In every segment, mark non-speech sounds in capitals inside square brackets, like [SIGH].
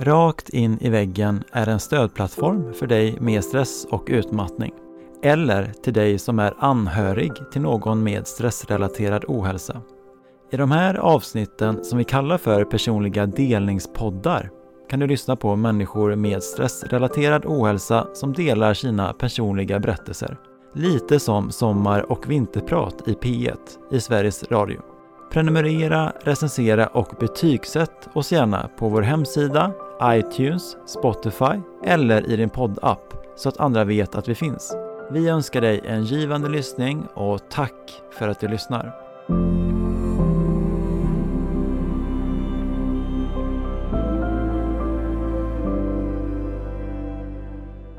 Rakt in i väggen är en stödplattform för dig med stress och utmattning. Eller till dig som är anhörig till någon med stressrelaterad ohälsa. I de här avsnitten som vi kallar för personliga delningspoddar kan du lyssna på människor med stressrelaterad ohälsa som delar sina personliga berättelser. Lite som Sommar och vinterprat i P1 i Sveriges Radio. Prenumerera, recensera och betygsätt oss gärna på vår hemsida, iTunes, Spotify eller i din poddapp så att andra vet att vi finns. Vi önskar dig en givande lyssning och tack för att du lyssnar.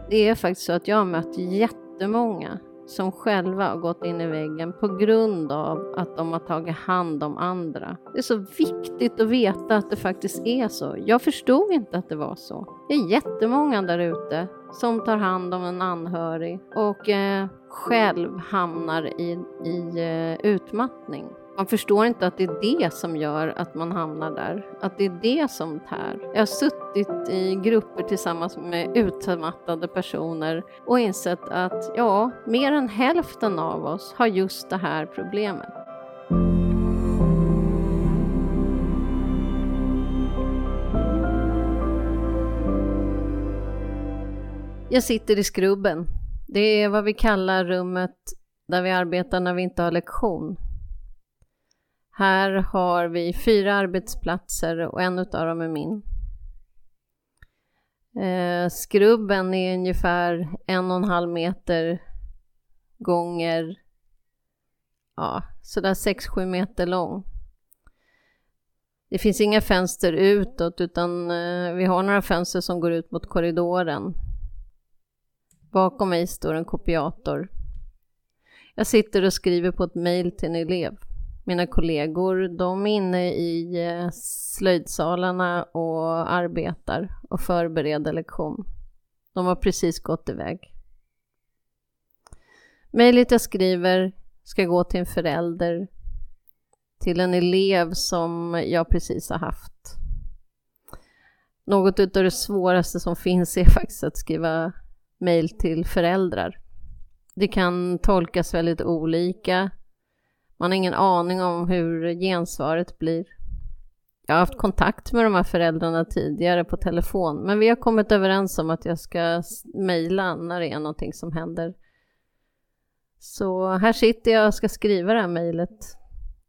Det är faktiskt så att jag har mött jättemånga som själva har gått in i väggen på grund av att de har tagit hand om andra. Det är så viktigt att veta att det faktiskt är så. Jag förstod inte att det var så. Det är jättemånga där ute som tar hand om en anhörig och eh, själv hamnar i, i eh, utmattning. Man förstår inte att det är det som gör att man hamnar där, att det är det som tär. Jag har suttit i grupper tillsammans med utmattade personer och insett att ja, mer än hälften av oss har just det här problemet. Jag sitter i skrubben. Det är vad vi kallar rummet där vi arbetar när vi inte har lektion. Här har vi fyra arbetsplatser och en av dem är min. Eh, skrubben är ungefär en och en halv meter gånger ja, sådär 6-7 meter lång. Det finns inga fönster utåt utan eh, vi har några fönster som går ut mot korridoren. Bakom mig står en kopiator. Jag sitter och skriver på ett mejl till en elev mina kollegor, de är inne i eh, slöjdsalarna och arbetar och förbereder lektion. De har precis gått iväg. Mejlet jag skriver ska gå till en förälder, till en elev som jag precis har haft. Något av det svåraste som finns är faktiskt att skriva mejl till föräldrar. Det kan tolkas väldigt olika man har ingen aning om hur gensvaret blir. Jag har haft kontakt med de här föräldrarna tidigare på telefon, men vi har kommit överens om att jag ska mejla när det är någonting som händer. Så här sitter jag och ska skriva det här mejlet.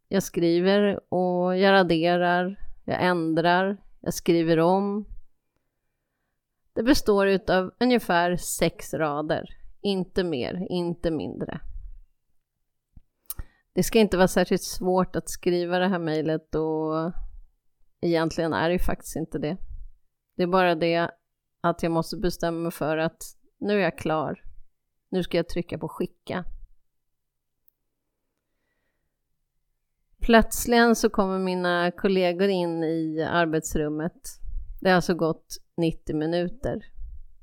Jag skriver och jag raderar, jag ändrar, jag skriver om. Det består av ungefär sex rader, inte mer, inte mindre. Det ska inte vara särskilt svårt att skriva det här mejlet och egentligen är det ju faktiskt inte det. Det är bara det att jag måste bestämma mig för att nu är jag klar. Nu ska jag trycka på skicka. Plötsligen så kommer mina kollegor in i arbetsrummet. Det har alltså gått 90 minuter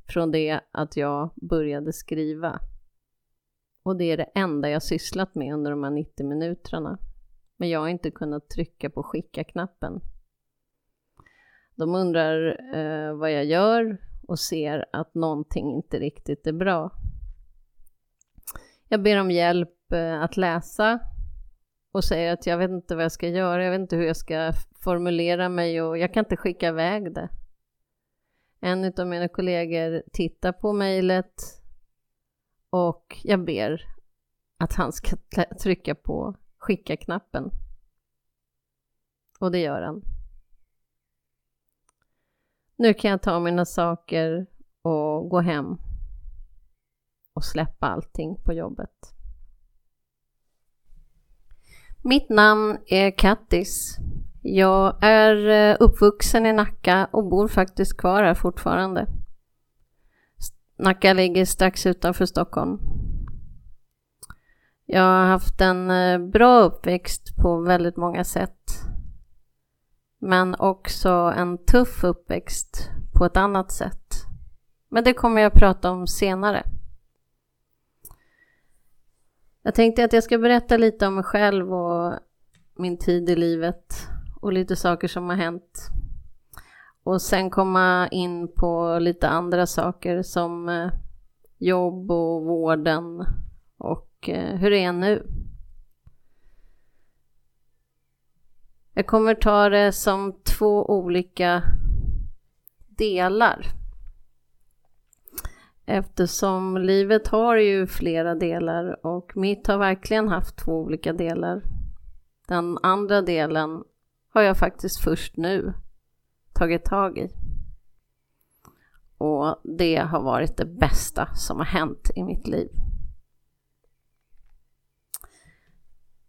från det att jag började skriva. Och det är det enda jag sysslat med under de här 90 minuterna. Men jag har inte kunnat trycka på skicka-knappen. De undrar eh, vad jag gör och ser att någonting inte riktigt är bra. Jag ber om hjälp eh, att läsa och säger att jag vet inte vad jag ska göra, jag vet inte hur jag ska formulera mig och jag kan inte skicka iväg det. En av mina kollegor tittar på mejlet och jag ber att han ska trycka på skicka-knappen. Och det gör han. Nu kan jag ta mina saker och gå hem och släppa allting på jobbet. Mitt namn är Kattis. Jag är eh, uppvuxen i Nacka och bor faktiskt kvar här fortfarande. Nacka ligger strax utanför Stockholm. Jag har haft en eh, bra uppväxt på väldigt många sätt. Men också en tuff uppväxt på ett annat sätt. Men det kommer jag prata om senare. Jag tänkte att jag ska berätta lite om mig själv och min tid i livet och lite saker som har hänt och sen komma in på lite andra saker som eh, jobb och vården och eh, hur det är nu. Jag kommer ta det som två olika delar. Eftersom livet har ju flera delar och mitt har verkligen haft två olika delar. Den andra delen har jag faktiskt först nu tagit tag i. Och det har varit det bästa som har hänt i mitt liv.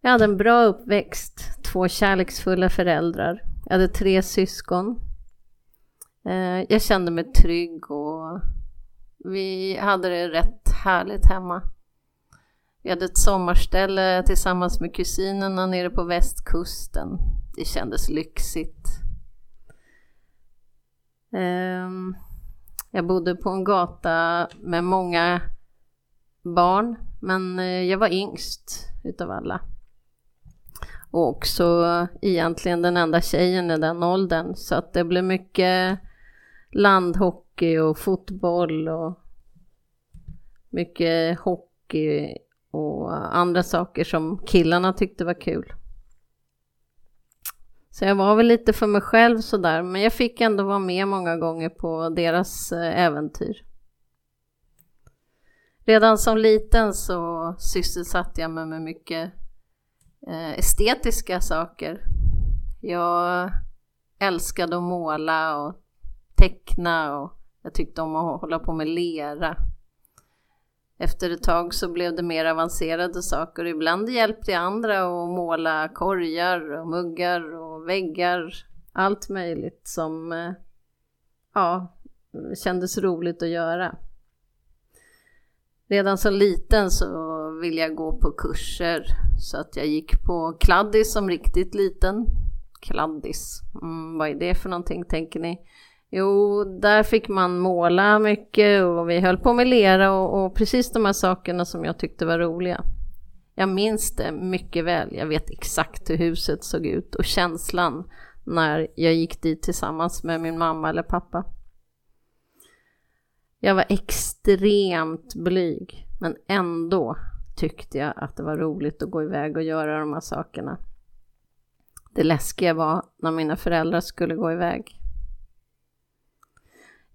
Jag hade en bra uppväxt, två kärleksfulla föräldrar. Jag hade tre syskon. Eh, jag kände mig trygg och vi hade det rätt härligt hemma. Vi hade ett sommarställe tillsammans med kusinerna nere på västkusten. Det kändes lyxigt. Ehm, jag bodde på en gata med många barn, men eh, jag var yngst utav alla. Och också egentligen den enda tjejen i den åldern, så att det blev mycket landhockey och fotboll och mycket hockey och andra saker som killarna tyckte var kul. Så jag var väl lite för mig själv sådär, men jag fick ändå vara med många gånger på deras eh, äventyr. Redan som liten så sysselsatte jag mig med mycket eh, estetiska saker. Jag älskade att måla och teckna och jag tyckte om att hålla på med lera. Efter ett tag så blev det mer avancerade saker. Ibland hjälpte jag andra att måla korgar och muggar och väggar. Allt möjligt som eh, ja, kändes roligt att göra. Redan som liten så ville jag gå på kurser så att jag gick på kladdis som riktigt liten. Kladdis, mm, vad är det för någonting tänker ni? Jo, där fick man måla mycket och vi höll på med lera och, och, precis de här sakerna som jag tyckte var roliga. Jag minns det mycket väl. Jag vet exakt hur huset såg ut och känslan när jag gick dit tillsammans med min mamma eller pappa. Jag var extremt blyg, men ändå tyckte jag att det var roligt att gå iväg och göra de här sakerna. Det läskiga var när mina föräldrar skulle gå iväg.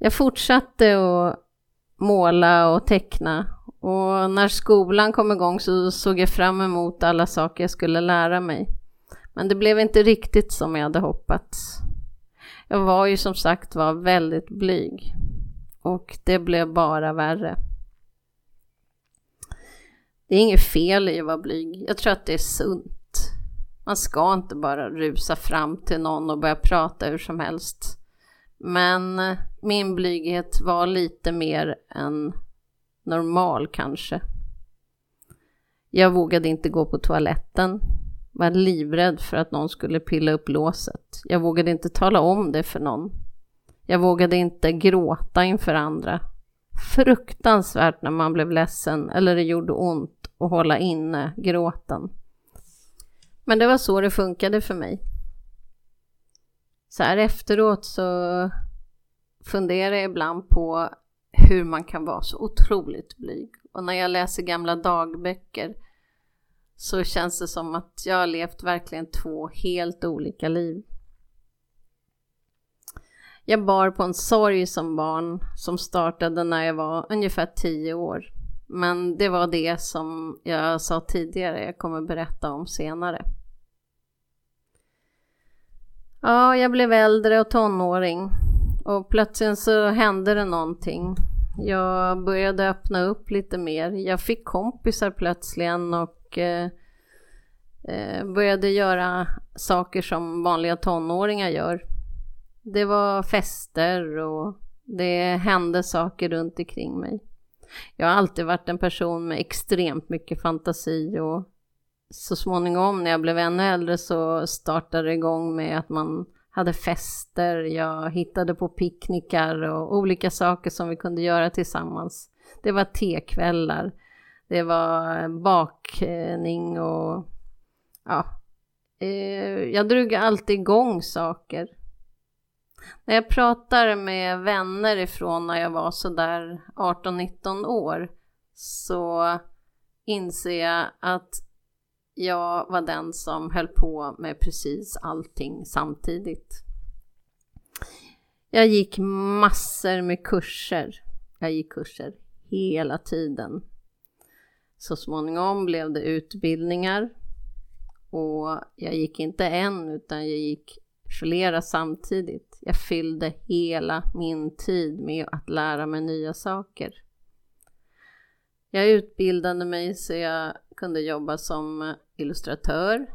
Jag fortsatte att måla och teckna och när skolan kom igång så såg jag fram emot alla saker jag skulle lära mig. Men det blev inte riktigt som jag hade hoppats. Jag var ju som sagt var väldigt blyg och det blev bara värre. Det är inget fel i att vara blyg. Jag tror att det är sunt. Man ska inte bara rusa fram till någon och börja prata hur som helst. Men eh, min blyghet var lite mer än normal kanske. Jag vågade inte gå på toaletten. Var livrädd för att någon skulle pilla upp låset. Jag vågade inte tala om det för någon. Jag vågade inte gråta inför andra. Fruktansvärt när man blev ledsen eller det gjorde ont att hålla inne gråten. Men det var så det funkade för mig. Så här efteråt så funderar jag ibland på hur man kan vara så otroligt blyg. Och när jag läser gamla dagböcker så känns det som att jag har levt verkligen två helt olika liv. Jag bar på en sorg som barn som startade när jag var ungefär tio år. Men det var det som jag sa tidigare, jag kommer berätta om senare. Ja, jag blev äldre och tonåring och plötsligt så hände det någonting. Jag började öppna upp lite mer. Jag fick kompisar plötsligen och eh, eh, började göra saker som vanliga tonåringar gör. Det var fester och det hände saker runt omkring mig. Jag har alltid varit en person med extremt mycket fantasi och så småningom när jag blev ännu äldre så startade det igång med att man hade fester, jag hittade på picknickar och olika saker som vi kunde göra tillsammans. Det var tekvällar, det var bakning och ja, eh, jag drog alltid igång saker. När jag pratar med vänner ifrån när jag var sådär 18-19 år så inser jag att jag var den som höll på med precis allting samtidigt. Jag gick massor med kurser. Jag gick kurser hela tiden. Så småningom blev det utbildningar och jag gick inte en utan jag gick flera samtidigt. Jag fyllde hela min tid med att lära mig nya saker. Jag utbildade mig så jag kunde jobba som illustratör,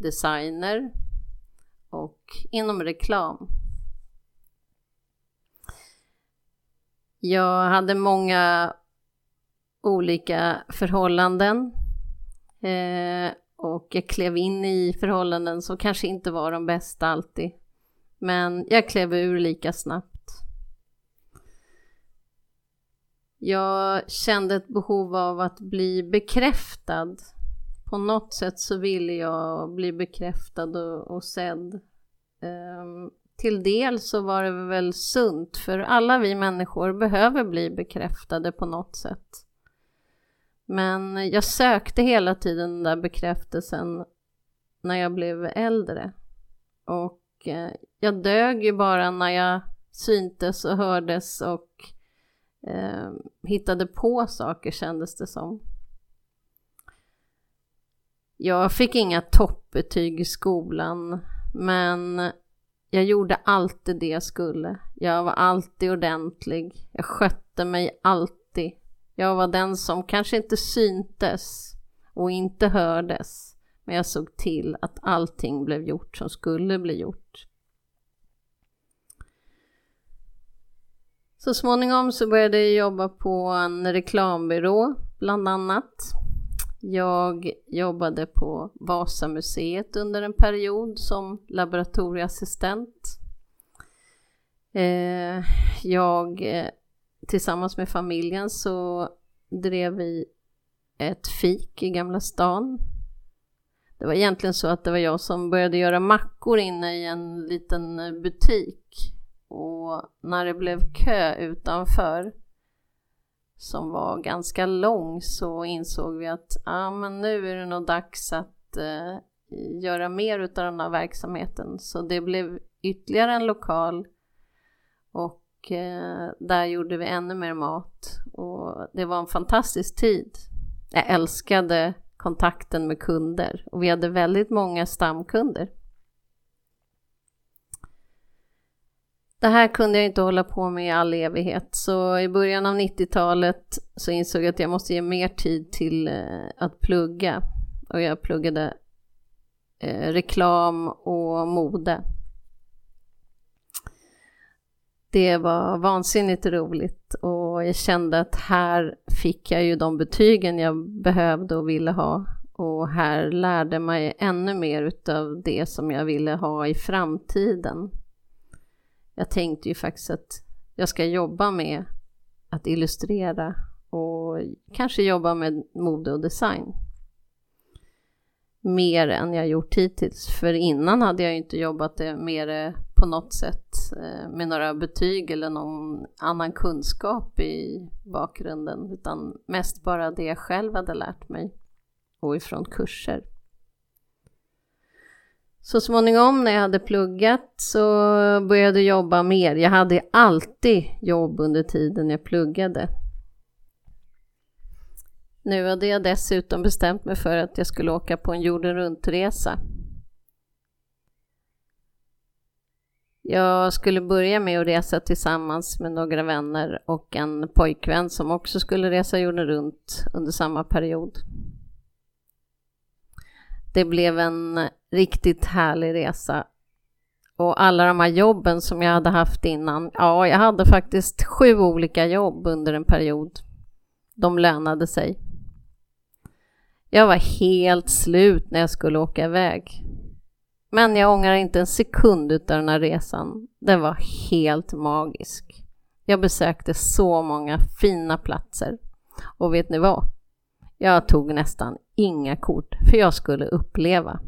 designer och inom reklam. Jag hade många olika förhållanden eh, och jag klev in i förhållanden som kanske inte var de bästa alltid. Men jag klev ur lika snabbt. Jag kände ett behov av att bli bekräftad. På något sätt så ville jag bli bekräftad och, och sedd. Um, till del så var det väl sunt, för alla vi människor behöver bli bekräftade på något sätt. Men jag sökte hela tiden den där bekräftelsen när jag blev äldre. Och eh, jag dög ju bara när jag syntes och hördes och eh, hittade på saker kändes det som. Jag fick inga toppbetyg i skolan men jag gjorde alltid det jag skulle. Jag var alltid ordentlig. Jag skötte mig alltid. Jag var den som kanske inte syntes och inte hördes. Men jag såg till att allting blev gjort som skulle bli gjort. Så småningom så började jag jobba på en reklambyrå bland annat. Jag jobbade på Vasamuseet under en period som laboratorieassistent. Eh, jag eh, tillsammans med familjen så drev vi ett fik i Gamla stan. Det var egentligen så att det var jag som började göra mackor inne i en liten butik och när det blev kö utanför som var ganska lång så insåg vi att ah, men nu är det nog dags att eh, göra mer av den här verksamheten. Så det blev ytterligare en lokal och eh, där gjorde vi ännu mer mat och det var en fantastisk tid. Jag älskade kontakten med kunder och vi hade väldigt många stamkunder. Det här kunde jag inte hålla på med i all evighet så i början av 90-talet så insåg jag att jag måste ge mer tid till eh, att plugga och jag pluggade eh, reklam och mode. Det var vansinnigt roligt och jag kände att här fick jag ju de betygen jag behövde och ville ha och här lärde mig ännu mer utav det som jag ville ha i framtiden. Jag tänkte ju faktiskt att jag ska jobba med att illustrera och kanske jobba med mode och design. Mer än jag gjort hittills, för innan hade jag inte jobbat det mer eh, på något sätt eh, med några betyg eller någon annan kunskap i bakgrunden, utan mest bara det jag själv hade lärt mig och ifrån kurser. Så småningom när jag hade pluggat så började jag jobba mer. Jag hade alltid jobb under tiden jag pluggade. Nu hade jag dessutom bestämt mig för att jag skulle åka på en jorden runt-resa. Jag skulle börja med att resa tillsammans med några vänner och en pojkvän som också skulle resa jorden runt under samma period. Det blev en riktigt härlig resa. Och alla de här jobben som jag hade haft innan, ja, jag hade faktiskt sju olika jobb under en period. De lönade sig. Jag var helt slut när jag skulle åka iväg. Men jag ångrar inte en sekund utav den här resan. Den var helt magisk. Jag besökte så många fina platser. Och vet ni vad? Jag tog nästan inga kort, för jag skulle uppleva.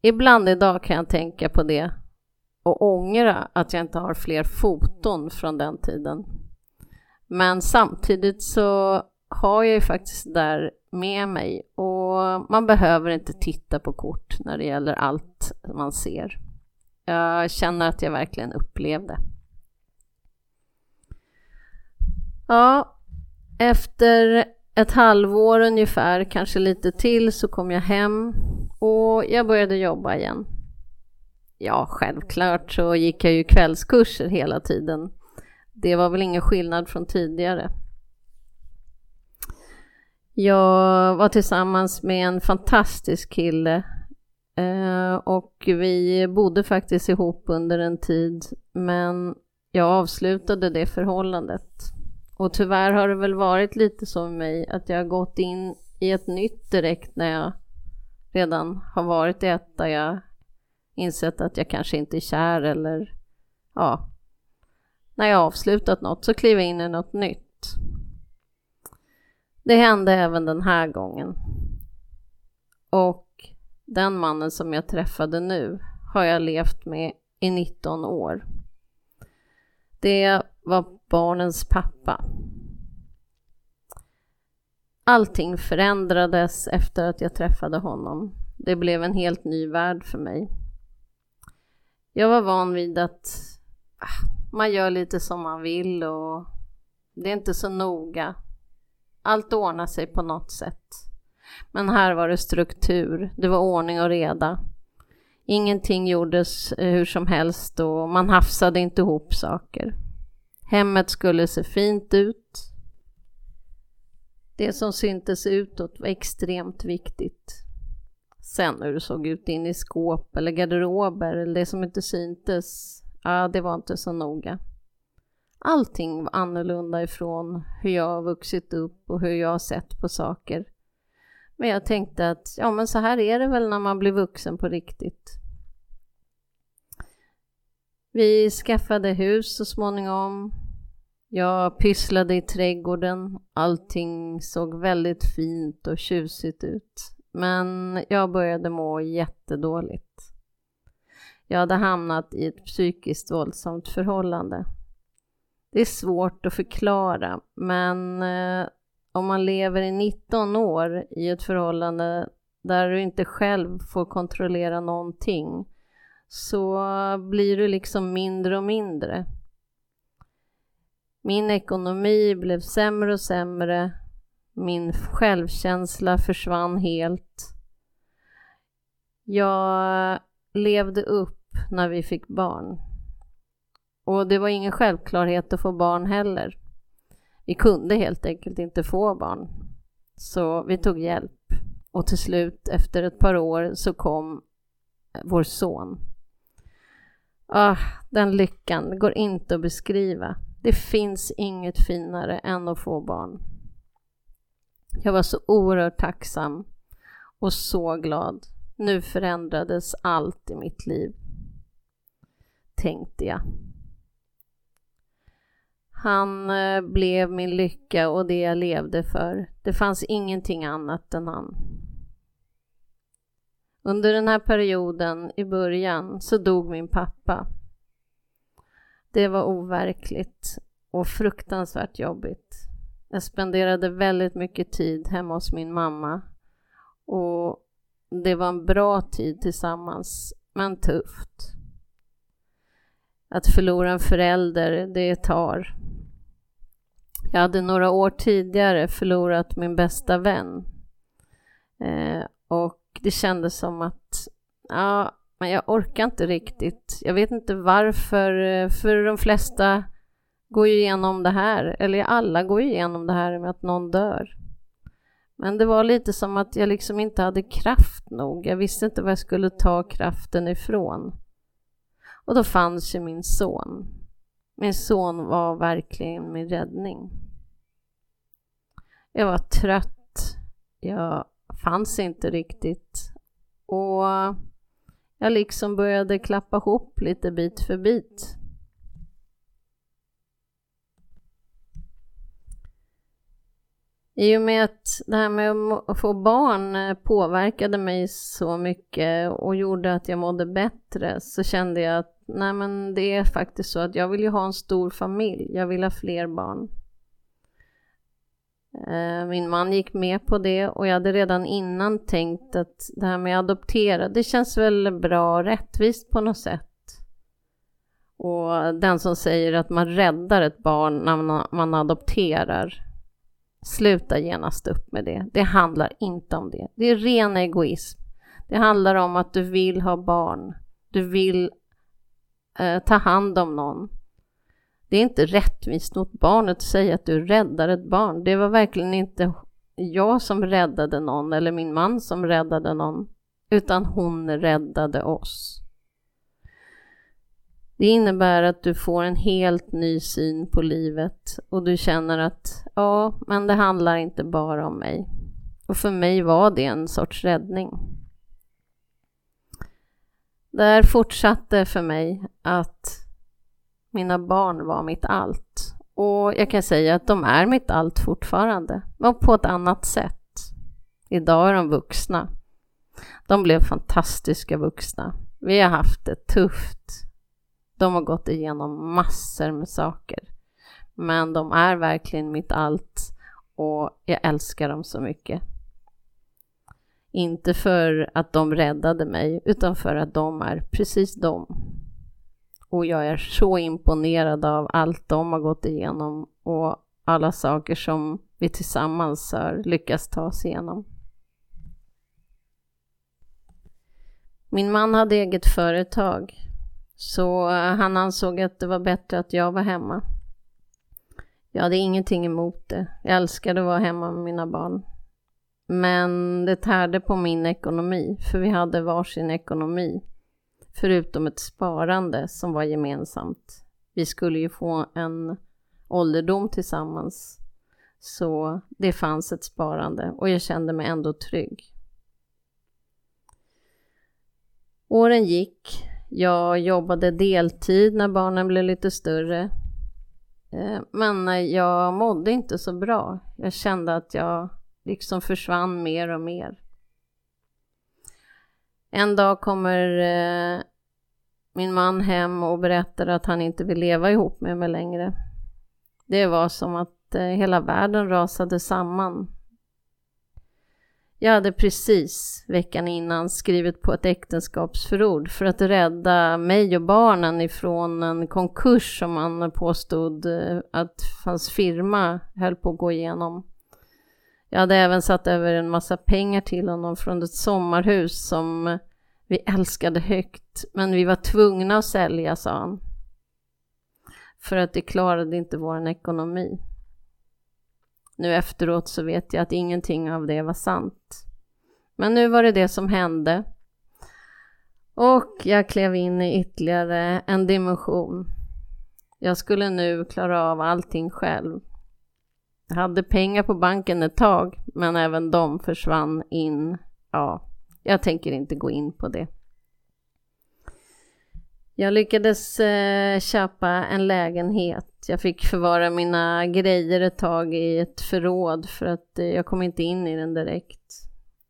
Ibland idag kan jag tänka på det och ångra att jag inte har fler foton från den tiden. Men samtidigt så har jag ju faktiskt där med mig och man behöver inte titta på kort när det gäller allt man ser. Jag känner att jag verkligen upplevde. Ja, efter ett halvår ungefär, kanske lite till, så kom jag hem och jag började jobba igen. Ja, självklart så gick jag ju kvällskurser hela tiden. Det var väl ingen skillnad från tidigare. Jag var tillsammans med en fantastisk kille eh, och vi bodde faktiskt ihop under en tid men jag avslutade det förhållandet. Och tyvärr har det väl varit lite så med mig att jag har gått in i ett nytt direkt när jag redan har varit i ett där jag insett att jag kanske inte är kär eller ja, när jag avslutat något så kliver jag in i något nytt. Det hände även den här gången. Och den mannen som jag träffade nu har jag levt med i 19 år. Det var barnens pappa. Allting förändrades efter att jag träffade honom. Det blev en helt ny värld för mig. Jag var van vid att ah, man gör lite som man vill och det är inte så noga. Allt ordnar sig på något sätt. Men här var det struktur, det var ordning och reda. Ingenting gjordes eh, hur som helst och man hafsade inte ihop saker. Hemmet skulle se fint ut. Det som syntes utåt var extremt viktigt. Sen hur det såg ut in i skåp eller garderober eller det som inte syntes, ja, det var inte så noga. Allting var annorlunda ifrån hur jag har vuxit upp och hur jag har sett på saker. Men jag tänkte att ja, men så här är det väl när man blir vuxen på riktigt. Vi skaffade hus så småningom. Jag pysslade i trädgården. Allting såg väldigt fint och tjusigt ut. Men jag började må jättedåligt. Jag hade hamnat i ett psykiskt våldsamt förhållande. Det är svårt att förklara, men eh, om man lever i 19 år i ett förhållande där du inte själv får kontrollera någonting så blir du liksom mindre och mindre. Min ekonomi blev sämre och sämre. Min självkänsla försvann helt. Jag levde upp när vi fick barn. Och det var ingen självklarhet att få barn heller. Vi kunde helt enkelt inte få barn. Så vi tog hjälp. Och till slut, efter ett par år, så kom eh, vår son. Ah, den lyckan går inte att beskriva. Det finns inget finare än att få barn. Jag var så oerhört tacksam och så glad. Nu förändrades allt i mitt liv, tänkte jag. Han eh, blev min lycka och det jag levde för. Det fanns ingenting annat än han. Under den här perioden i början så dog min pappa. Det var overkligt och fruktansvärt jobbigt. Jag spenderade väldigt mycket tid hemma hos min mamma och det var en bra tid tillsammans, men tufft. Att förlora en förälder, det tar. Jag hade några år tidigare förlorat min bästa vän. Eh, och det kändes som att, ja, men jag orkar inte riktigt. Jag vet inte varför, eh, för de flesta går ju igenom det här, eller alla går ju igenom det här med att någon dör. Men det var lite som att jag liksom inte hade kraft nog. Jag visste inte var jag skulle ta kraften ifrån. Och då fanns ju min son. Min son var verkligen min räddning. Jag var trött. Jag fanns inte riktigt. Och jag liksom började klappa ihop lite bit för bit. I och med att det här med att få barn eh, påverkade mig så mycket och gjorde att jag mådde bättre så kände jag att nej men det är faktiskt så att jag vill ju ha en stor familj, jag vill ha fler barn. Eh, min man gick med på det och jag hade redan innan tänkt att det här med att adoptera, det känns väl bra och rättvist på något sätt. Och den som säger att man räddar ett barn när man adopterar, sluta genast upp med det. Det handlar inte om det. Det är ren egoism. Det handlar om att du vill ha barn. Du vill eh, ta hand om någon. Det är inte rättvist mot barnet att säga att du räddar ett barn. Det var verkligen inte jag som räddade någon eller min man som räddade någon, utan hon räddade oss. Det innebär att du får en helt ny syn på livet och du känner att ja, men det handlar inte bara om mig. Och för mig var det en sorts räddning. Där fortsatte för mig att mina barn var mitt allt. Och jag kan säga att de är mitt allt fortfarande, men på ett annat sätt. Idag är de vuxna. De blev fantastiska vuxna. Vi har haft det tufft. De har gått igenom massor med saker. Men de är verkligen mitt allt och jag älskar dem så mycket. Inte för att de räddade mig, utan för att de är precis de. Och jag är så imponerad av allt de har gått igenom och alla saker som vi tillsammans har lyckats ta oss igenom. Min man hade eget företag, så han ansåg att det var bättre att jag var hemma. Jag hade ingenting emot det. Jag älskade att vara hemma med mina barn. Men det tärde på min ekonomi, för vi hade varsin ekonomi. Förutom ett sparande som var gemensamt. Vi skulle ju få en ålderdom tillsammans. Så det fanns ett sparande och jag kände mig ändå trygg. Åren gick. Jag jobbade deltid när barnen blev lite större. Eh, men jag mådde inte så bra. Jag kände att jag liksom försvann mer och mer. En dag kommer eh, min man hem och berättar att han inte vill leva ihop med mig längre. Det var som att eh, hela världen rasade samman. Jag hade precis veckan innan skrivit på ett äktenskapsförord för att rädda mig och barnen ifrån en konkurs som man påstod eh, att hans firma höll på att gå igenom. Jag hade även satt över en massa pengar till honom från ett sommarhus som vi älskade högt, men vi var tvungna att sälja, sa han. För att det klarade inte vår ekonomi. Nu efteråt så vet jag att ingenting av det var sant. Men nu var det det som hände. Och jag klev in i ytterligare en dimension. Jag skulle nu klara av allting själv. Jag hade pengar på banken ett tag, men även de försvann in. Ja, jag tänker inte gå in på det. Jag lyckades eh, köpa en lägenhet. Jag fick förvara mina grejer ett tag i ett förråd för att eh, jag kom inte in i den direkt.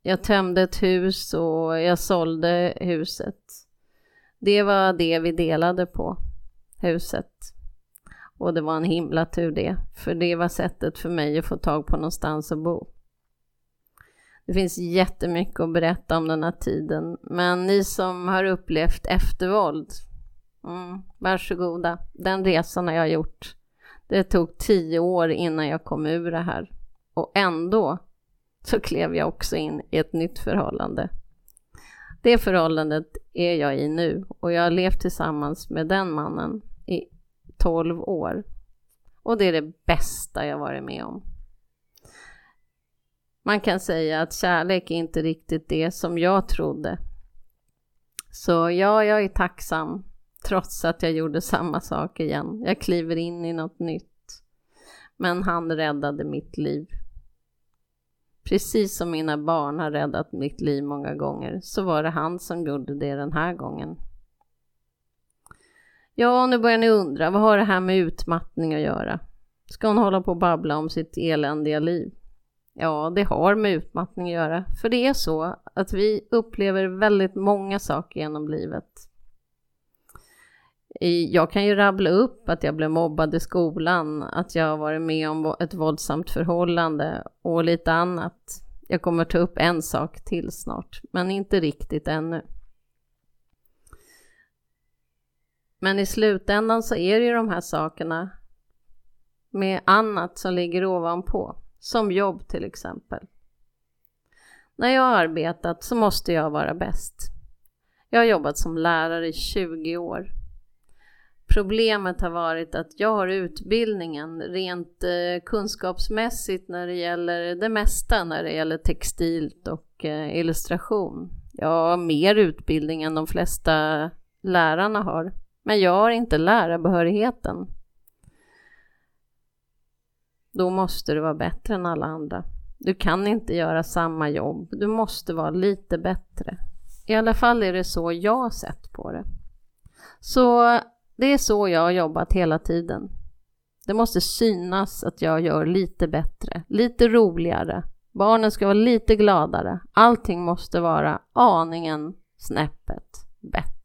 Jag tömde ett hus och jag sålde huset. Det var det vi delade på, huset. Och det var en himla tur det, för det var sättet för mig att få tag på någonstans att bo. Det finns jättemycket att berätta om den här tiden, men ni som har upplevt eftervåld, mm, varsågoda. Den resan har jag gjort. Det tog tio år innan jag kom ur det här. Och ändå så klev jag också in i ett nytt förhållande. Det förhållandet är jag i nu och jag har levt tillsammans med den mannen 12 år. Och det är det bästa jag varit med om. Man kan säga att kärlek är inte riktigt det som jag trodde. Så ja, jag är tacksam trots att jag gjorde samma sak igen. Jag kliver in i något nytt. Men han räddade mitt liv. Precis som mina barn har räddat mitt liv många gånger så var det han som gjorde det den här gången. Ja, nu börjar ni undra, vad har det här med utmattning att göra? Ska hon hålla på och babbla om sitt eländiga liv? Ja, det har med utmattning att göra, för det är så att vi upplever väldigt många saker genom livet. Jag kan ju rabbla upp att jag blev mobbad i skolan, att jag har varit med om ett våldsamt förhållande och lite annat. Jag kommer ta upp en sak till snart, men inte riktigt ännu. Men i slutändan så är det ju de här sakerna med annat som ligger ovanpå, som jobb till exempel. När jag har arbetat så måste jag vara bäst. Jag har jobbat som lärare i 20 år. Problemet har varit att jag har utbildningen rent eh, kunskapsmässigt när det gäller det mesta när det gäller textilt och eh, illustration. Jag har mer utbildning än de flesta lärarna har. Men jag har inte lärarbehörigheten. Då måste du vara bättre än alla andra. Du kan inte göra samma jobb. Du måste vara lite bättre. I alla fall är det så jag har sett på det. Så det är så jag har jobbat hela tiden. Det måste synas att jag gör lite bättre, lite roligare. Barnen ska vara lite gladare. Allting måste vara aningen snäppet bättre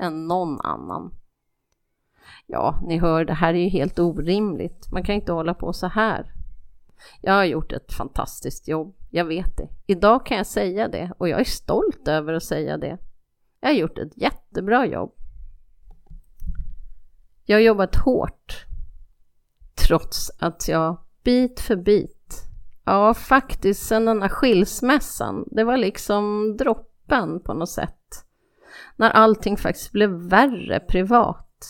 än någon annan. Ja, ni hör, det här är ju helt orimligt. Man kan inte hålla på så här. Jag har gjort ett fantastiskt jobb, jag vet det. Idag kan jag säga det och jag är stolt över att säga det. Jag har gjort ett jättebra jobb. Jag har jobbat hårt, trots att jag bit för bit, ja faktiskt sen den här skilsmässan, det var liksom droppen på något sätt. När allting faktiskt blev värre privat.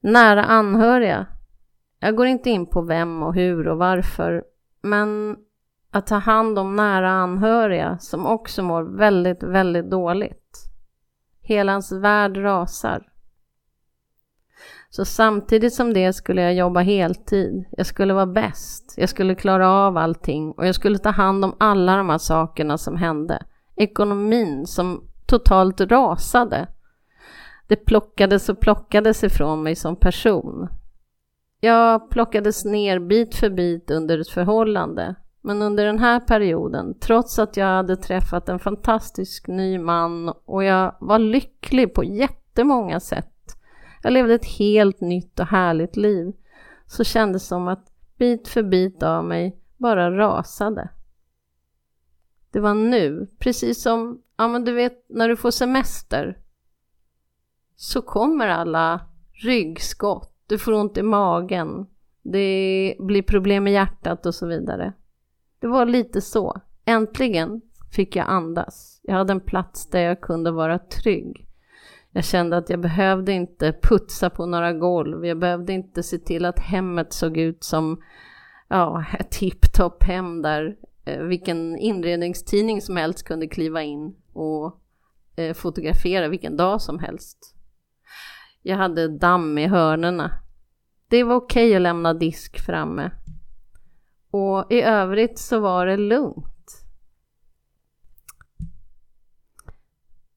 Nära anhöriga. Jag går inte in på vem och hur och varför, men att ta hand om nära anhöriga som också mår väldigt, väldigt dåligt. Hela hans värld rasar. Så samtidigt som det skulle jag jobba heltid. Jag skulle vara bäst. Jag skulle klara av allting och jag skulle ta hand om alla de här sakerna som hände. Ekonomin som totalt rasade. Det plockades och plockades ifrån mig som person. Jag plockades ner bit för bit under ett förhållande. Men under den här perioden, trots att jag hade träffat en fantastisk ny man och jag var lycklig på jättemånga sätt. Jag levde ett helt nytt och härligt liv. Så kändes det som att bit för bit av mig bara rasade. Det var nu, precis som, ja men du vet när du får semester så kommer alla ryggskott, du får ont i magen, det blir problem med hjärtat och så vidare. Det var lite så. Äntligen fick jag andas. Jag hade en plats där jag kunde vara trygg. Jag kände att jag behövde inte putsa på några golv. Jag behövde inte se till att hemmet såg ut som ja, ett tipptopp hem där Eh, vilken inredningstidning som helst kunde kliva in och eh, fotografera vilken dag som helst. Jag hade damm i hörnerna. Det var okej att lämna disk framme. Och i övrigt så var det lugnt.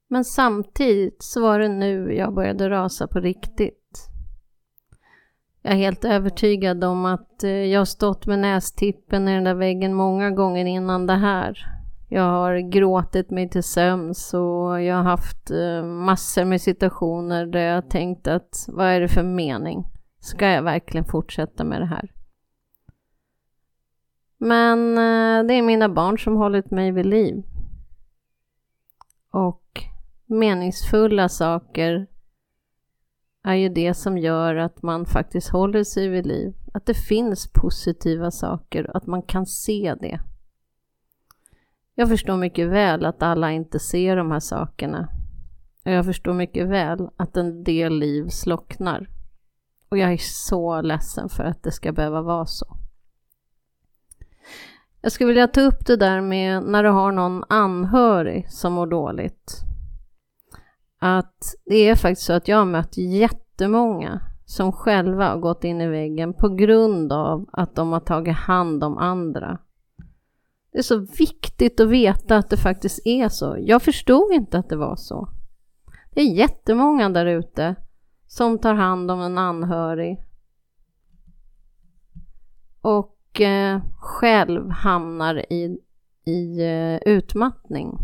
Men samtidigt så var det nu jag började rasa på riktigt. Jag är helt övertygad om att eh, jag har stått med nästippen i den där väggen många gånger innan det här. Jag har gråtit mig till sömns och jag har haft eh, massor med situationer där jag har tänkt att vad är det för mening? Ska jag verkligen fortsätta med det här? Men eh, det är mina barn som hållit mig vid liv. Och meningsfulla saker är ju det som gör att man faktiskt håller sig vid liv. Att det finns positiva saker, att man kan se det. Jag förstår mycket väl att alla inte ser de här sakerna. Och jag förstår mycket väl att en del liv slocknar. Och jag är så ledsen för att det ska behöva vara så. Jag skulle vilja ta upp det där med när du har någon anhörig som mår dåligt. Att det är faktiskt så att jag har mött jättemånga som själva har gått in i väggen på grund av att de har tagit hand om andra det är så viktigt att veta att det faktiskt är så. Jag förstod inte att det var så. Det är jättemånga där ute som tar hand om en anhörig och eh, själv hamnar i, i eh, utmattning.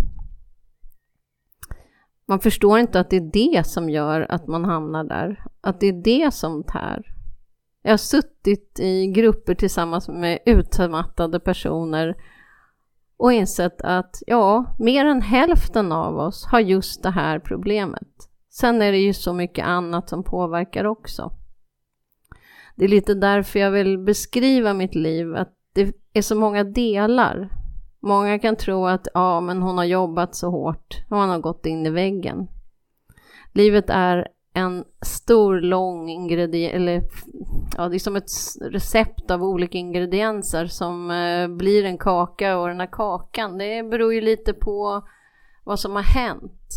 Man förstår inte att det är det som gör att man hamnar där, att det är det som tär. Jag har suttit i grupper tillsammans med utmattade personer och insett att ja, mer än hälften av oss har just det här problemet. Sen är det ju så mycket annat som påverkar också. Det är lite därför jag vill beskriva mitt liv, att det är så många delar. Många kan tro att ja, men hon har jobbat så hårt och hon har gått in i väggen. Livet är en stor, lång ingrediens, eller ja, det är som ett recept av olika ingredienser som eh, blir en kaka och den här kakan, det beror ju lite på vad som har hänt.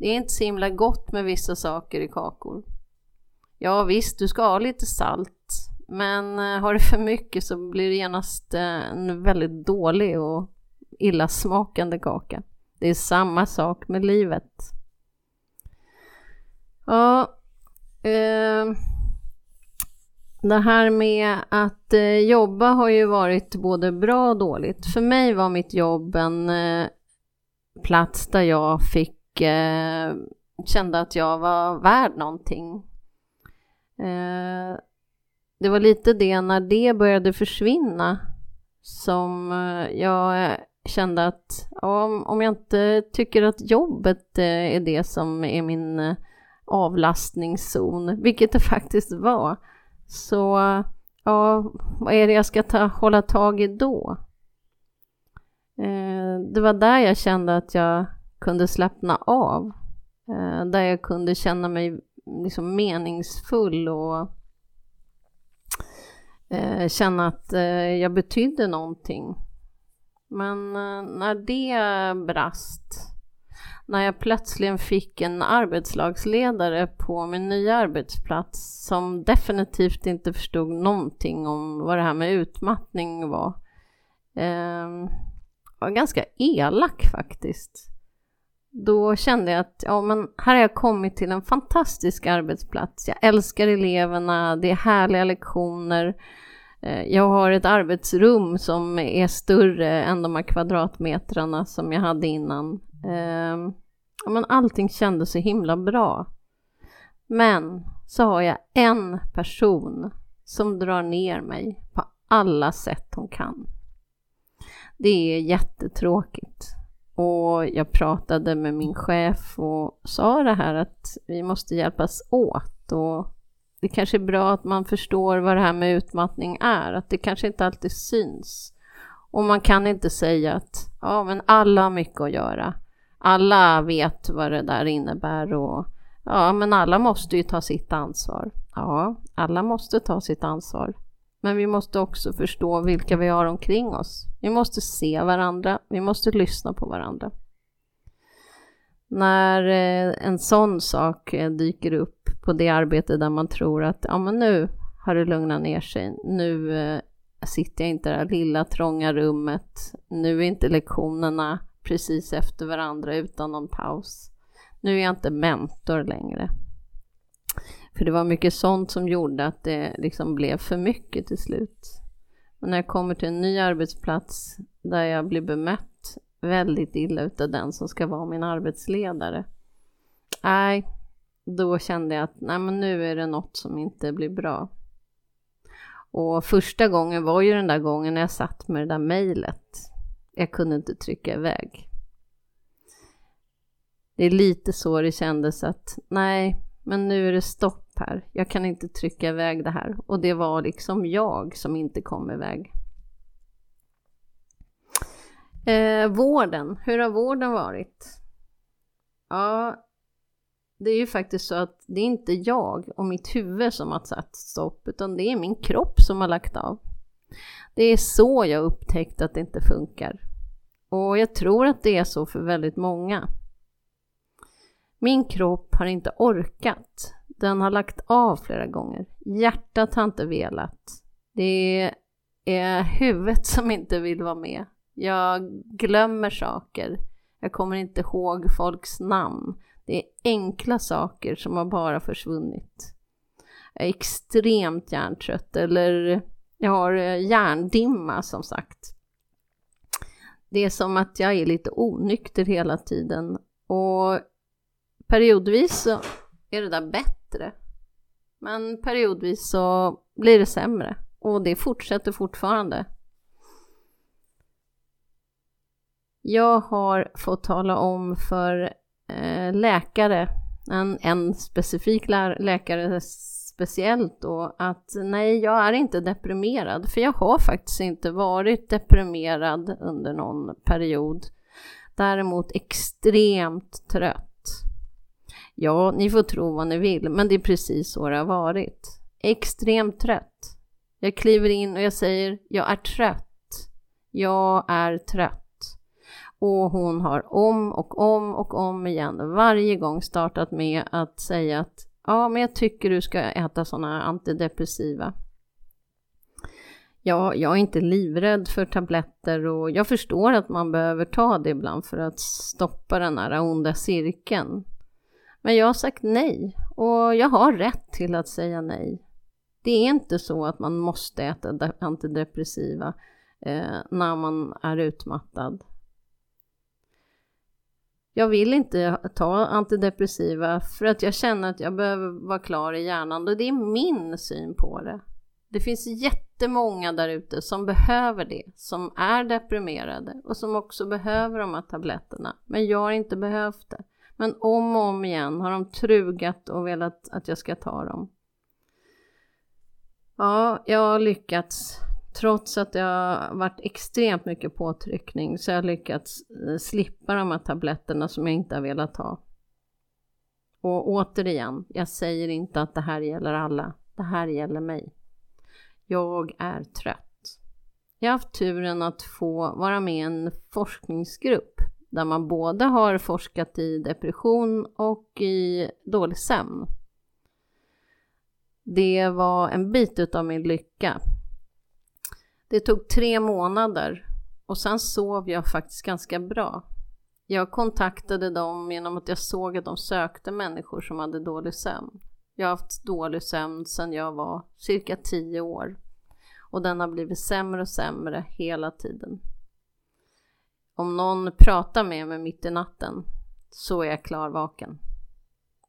Det är inte så himla gott med vissa saker i kakor. Ja visst, du ska ha lite salt, men eh, har du för mycket så blir det genast eh, en väldigt dålig och illasmakande kaka. Det är samma sak med livet. Ja, eh, det här med att eh, jobba har ju varit både bra och dåligt. För mig var mitt jobb en eh, plats där jag fick eh, kände att jag var värd någonting. Eh, det var lite det när det började försvinna som eh, jag kände att om, om jag inte tycker att jobbet eh, är det som är min eh, avlastningszon, vilket det [LAUGHS] faktiskt var. Så ja, vad är det jag ska ta, hålla tag i då? Eh, det var där jag kände att jag kunde slappna av. Eh, där jag kunde känna mig liksom meningsfull och eh, känna att eh, jag betydde någonting. Men eh, när det brast när jag plötsligen fick en arbetslagsledare på min nya arbetsplats som definitivt inte förstod någonting om vad det här med utmattning var. Eh, var ganska elak faktiskt. Då kände jag att ja, men här har jag kommit till en fantastisk arbetsplats. Jag älskar eleverna, det är härliga lektioner. Eh, jag har ett arbetsrum som är större än de här kvadratmetrarna som jag hade innan. Eh, men allting kändes så himla bra. Men så har jag en person som drar ner mig på alla sätt hon kan. Det är jättetråkigt. Och jag pratade med min chef och sa det här att vi måste hjälpas åt. Och det kanske är bra att man förstår vad det här med utmattning är, att det kanske inte alltid syns. Och man kan inte säga att ja, men alla har mycket att göra alla vet vad det där innebär och ja, men alla måste ju ta sitt ansvar. Ja, alla måste ta sitt ansvar. Men vi måste också förstå vilka vi har omkring oss. Vi måste se varandra, vi måste lyssna på varandra. När eh, en sån sak eh, dyker upp på det arbete där man tror att ja, men nu har det lugnat ner sig, nu eh, sitter jag inte i det här lilla trånga rummet, nu är inte lektionerna precis efter varandra utan någon paus. Nu är jag inte mentor längre. För det var mycket sånt som gjorde att det liksom blev för mycket till slut. Men när jag kommer till en ny arbetsplats där jag blir bemött väldigt illa utav den som ska vara min arbetsledare. Nej, då kände jag att nej, men nu är det något som inte blir bra. Och första gången var ju den där gången när jag satt med det där mejlet jag kunde inte trycka iväg. Det är lite så det kändes att nej, men nu är det stopp här. Jag kan inte trycka iväg det här. Och det var liksom jag som inte kom iväg. Eh, vården, hur har vården varit? Ja, det är ju faktiskt så att det är inte jag och mitt huvud som har satt stopp, utan det är min kropp som har lagt av. Det är så jag upptäckt att det inte funkar. Och jag tror att det är så för väldigt många. Min kropp har inte orkat. Den har lagt av flera gånger. Hjärtat har inte velat. Det är huvudet som inte vill vara med. Jag glömmer saker. Jag kommer inte ihåg folks namn. Det är enkla saker som har bara försvunnit. Jag är extremt hjärntrött eller jag har eh, hjärndimma som sagt. Det är som att jag är lite onykter hela tiden och periodvis så är det där bättre. Men periodvis så blir det sämre och det fortsätter fortfarande. Jag har fått tala om för Eh, läkare, en, en specifik läkare speciellt då, att nej, jag är inte deprimerad. För jag har faktiskt inte varit deprimerad under någon period. Däremot extremt trött. Ja, ni får tro vad ni vill, men det är precis så det har varit. Extremt trött. Jag kliver in och jag säger, jag är trött. Jag är trött. Och hon har om och om och om igen varje gång startat med att säga att ja, men jag tycker du ska äta sådana antidepressiva. Ja, jag är inte livrädd för tabletter och jag förstår att man behöver ta det ibland för att stoppa den här onda cirkeln. Men jag har sagt nej och jag har rätt till att säga nej. Det är inte så att man måste äta antidepressiva eh, när man är utmattad. Jag vill inte ta antidepressiva för att jag känner att jag behöver vara klar i hjärnan och det är min syn på det. Det finns jättemånga där ute som behöver det, som är deprimerade och som också behöver de här tabletterna. Men jag har inte behövt det. Men om och om igen har de trugat och velat att jag ska ta dem. Ja, jag har lyckats. Trots att det har varit extremt mycket påtryckning så har jag lyckats eh, slippa de här tabletterna som jag inte har velat ha. Och återigen, jag säger inte att det här gäller alla. Det här gäller mig. Jag är trött. Jag har haft turen att få vara med i en forskningsgrupp där man både har forskat i depression och i dålig sömn. Det var en bit av min lycka. Det tog tre månader och sen sov jag faktiskt ganska bra. Jag kontaktade dem genom att jag såg att de sökte människor som hade dålig sömn. Jag har haft dålig sömn sedan jag var cirka tio år och den har blivit sämre och sämre hela tiden. Om någon pratar med mig mitt i natten så är jag klarvaken.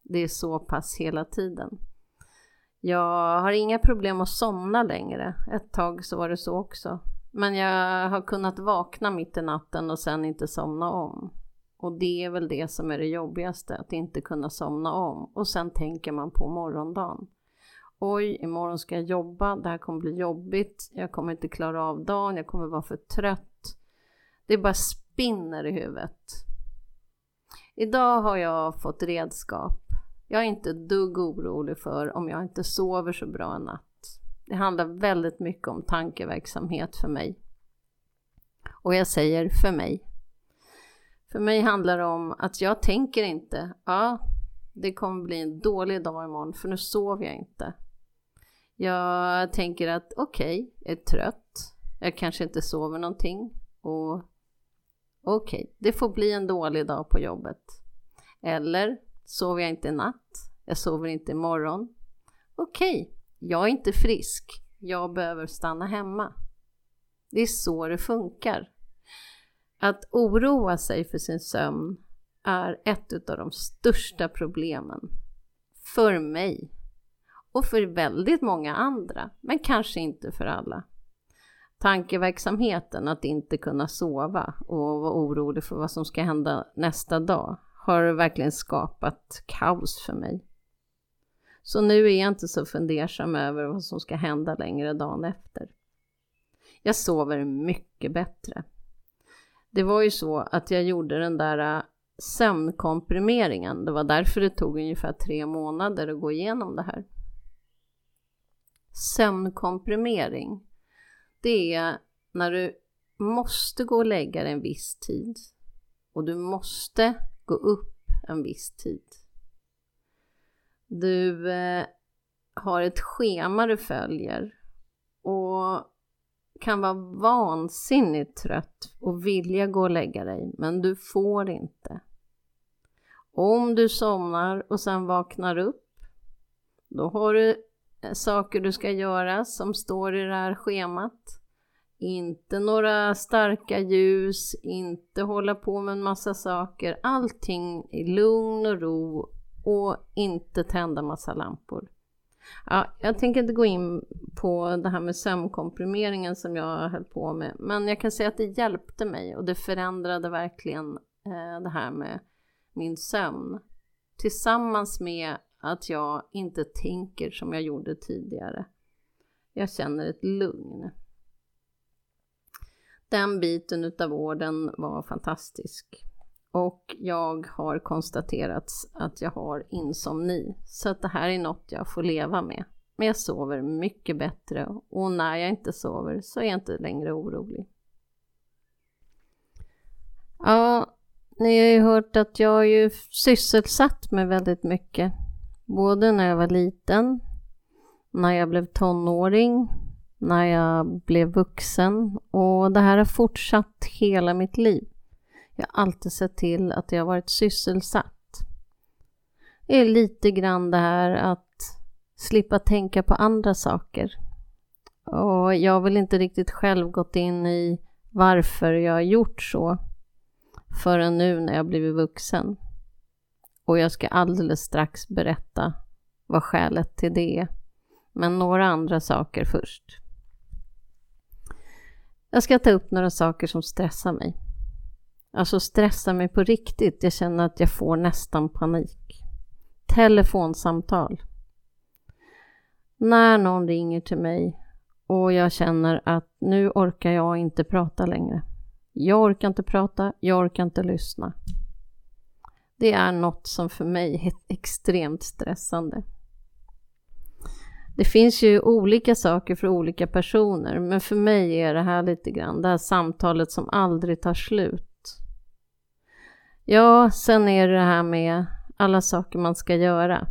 Det är så pass hela tiden. Jag har inga problem att somna längre. Ett tag så var det så också. Men jag har kunnat vakna mitt i natten och sen inte somna om. Och det är väl det som är det jobbigaste, att inte kunna somna om. Och sen tänker man på morgondagen. Oj, imorgon ska jag jobba, det här kommer bli jobbigt, jag kommer inte klara av dagen, jag kommer vara för trött. Det bara spinner i huvudet. Idag har jag fått redskap. Jag är inte dugg orolig för om jag inte sover så bra en natt. Det handlar väldigt mycket om tankeverksamhet för mig. Och jag säger för mig. För mig handlar det om att jag tänker inte, ja, det kommer bli en dålig dag imorgon för nu sover jag inte. Jag tänker att okej, okay, jag är trött, jag kanske inte sover någonting och okej, okay, det får bli en dålig dag på jobbet. Eller sover jag inte i natt, jag sover inte imorgon. Okej, okay, jag är inte frisk, jag behöver stanna hemma. Det är så det funkar. Att oroa sig för sin sömn är ett av de största problemen för mig och för väldigt många andra, men kanske inte för alla. Tankeverksamheten att inte kunna sova och vara orolig för vad som ska hända nästa dag har verkligen skapat kaos för mig. Så nu är jag inte så fundersam över vad som ska hända längre dagen efter. Jag sover mycket bättre. Det var ju så att jag gjorde den där äh, sömnkomprimeringen. Det var därför det tog ungefär tre månader att gå igenom det här. Sömnkomprimering, det är när du måste gå och lägga dig en viss tid och du måste gå upp en viss tid. Du eh, har ett schema du följer och kan vara vansinnigt trött och vilja gå och lägga dig, men du får inte. Om du somnar och sen vaknar upp, då har du eh, saker du ska göra som står i det här schemat inte några starka ljus, inte hålla på med en massa saker. Allting i lugn och ro och inte tända massa lampor. Ja, jag tänker inte gå in på det här med sömnkomprimeringen som jag höll på med, men jag kan säga att det hjälpte mig och det förändrade verkligen eh, det här med min sömn. Tillsammans med att jag inte tänker som jag gjorde tidigare. Jag känner ett lugn. Den biten utav vården var fantastisk. Och jag har konstaterats att jag har insomni. Så att det här är något jag får leva med. Men jag sover mycket bättre och när jag inte sover så är jag inte längre orolig. Ja, ni har ju hört att jag har ju sysselsatt mig väldigt mycket. Både när jag var liten, när jag blev tonåring, när jag blev vuxen och det här har fortsatt hela mitt liv. Jag har alltid sett till att jag har varit sysselsatt. Det är lite grann det här att slippa tänka på andra saker. Och jag har väl inte riktigt själv gått in i varför jag har gjort så förrän nu när jag blivit vuxen. Och jag ska alldeles strax berätta vad skälet till det är. Men några andra saker först. Jag ska ta upp några saker som stressar mig. Alltså stressar mig på riktigt. Jag känner att jag får nästan panik. Telefonsamtal. När någon ringer till mig och jag känner att nu orkar jag inte prata längre. Jag orkar inte prata, jag orkar inte lyssna. Det är något som för mig är extremt stressande. Det finns ju olika saker för olika personer, men för mig är det här lite grann det här samtalet som aldrig tar slut. Ja, sen är det det här med alla saker man ska göra.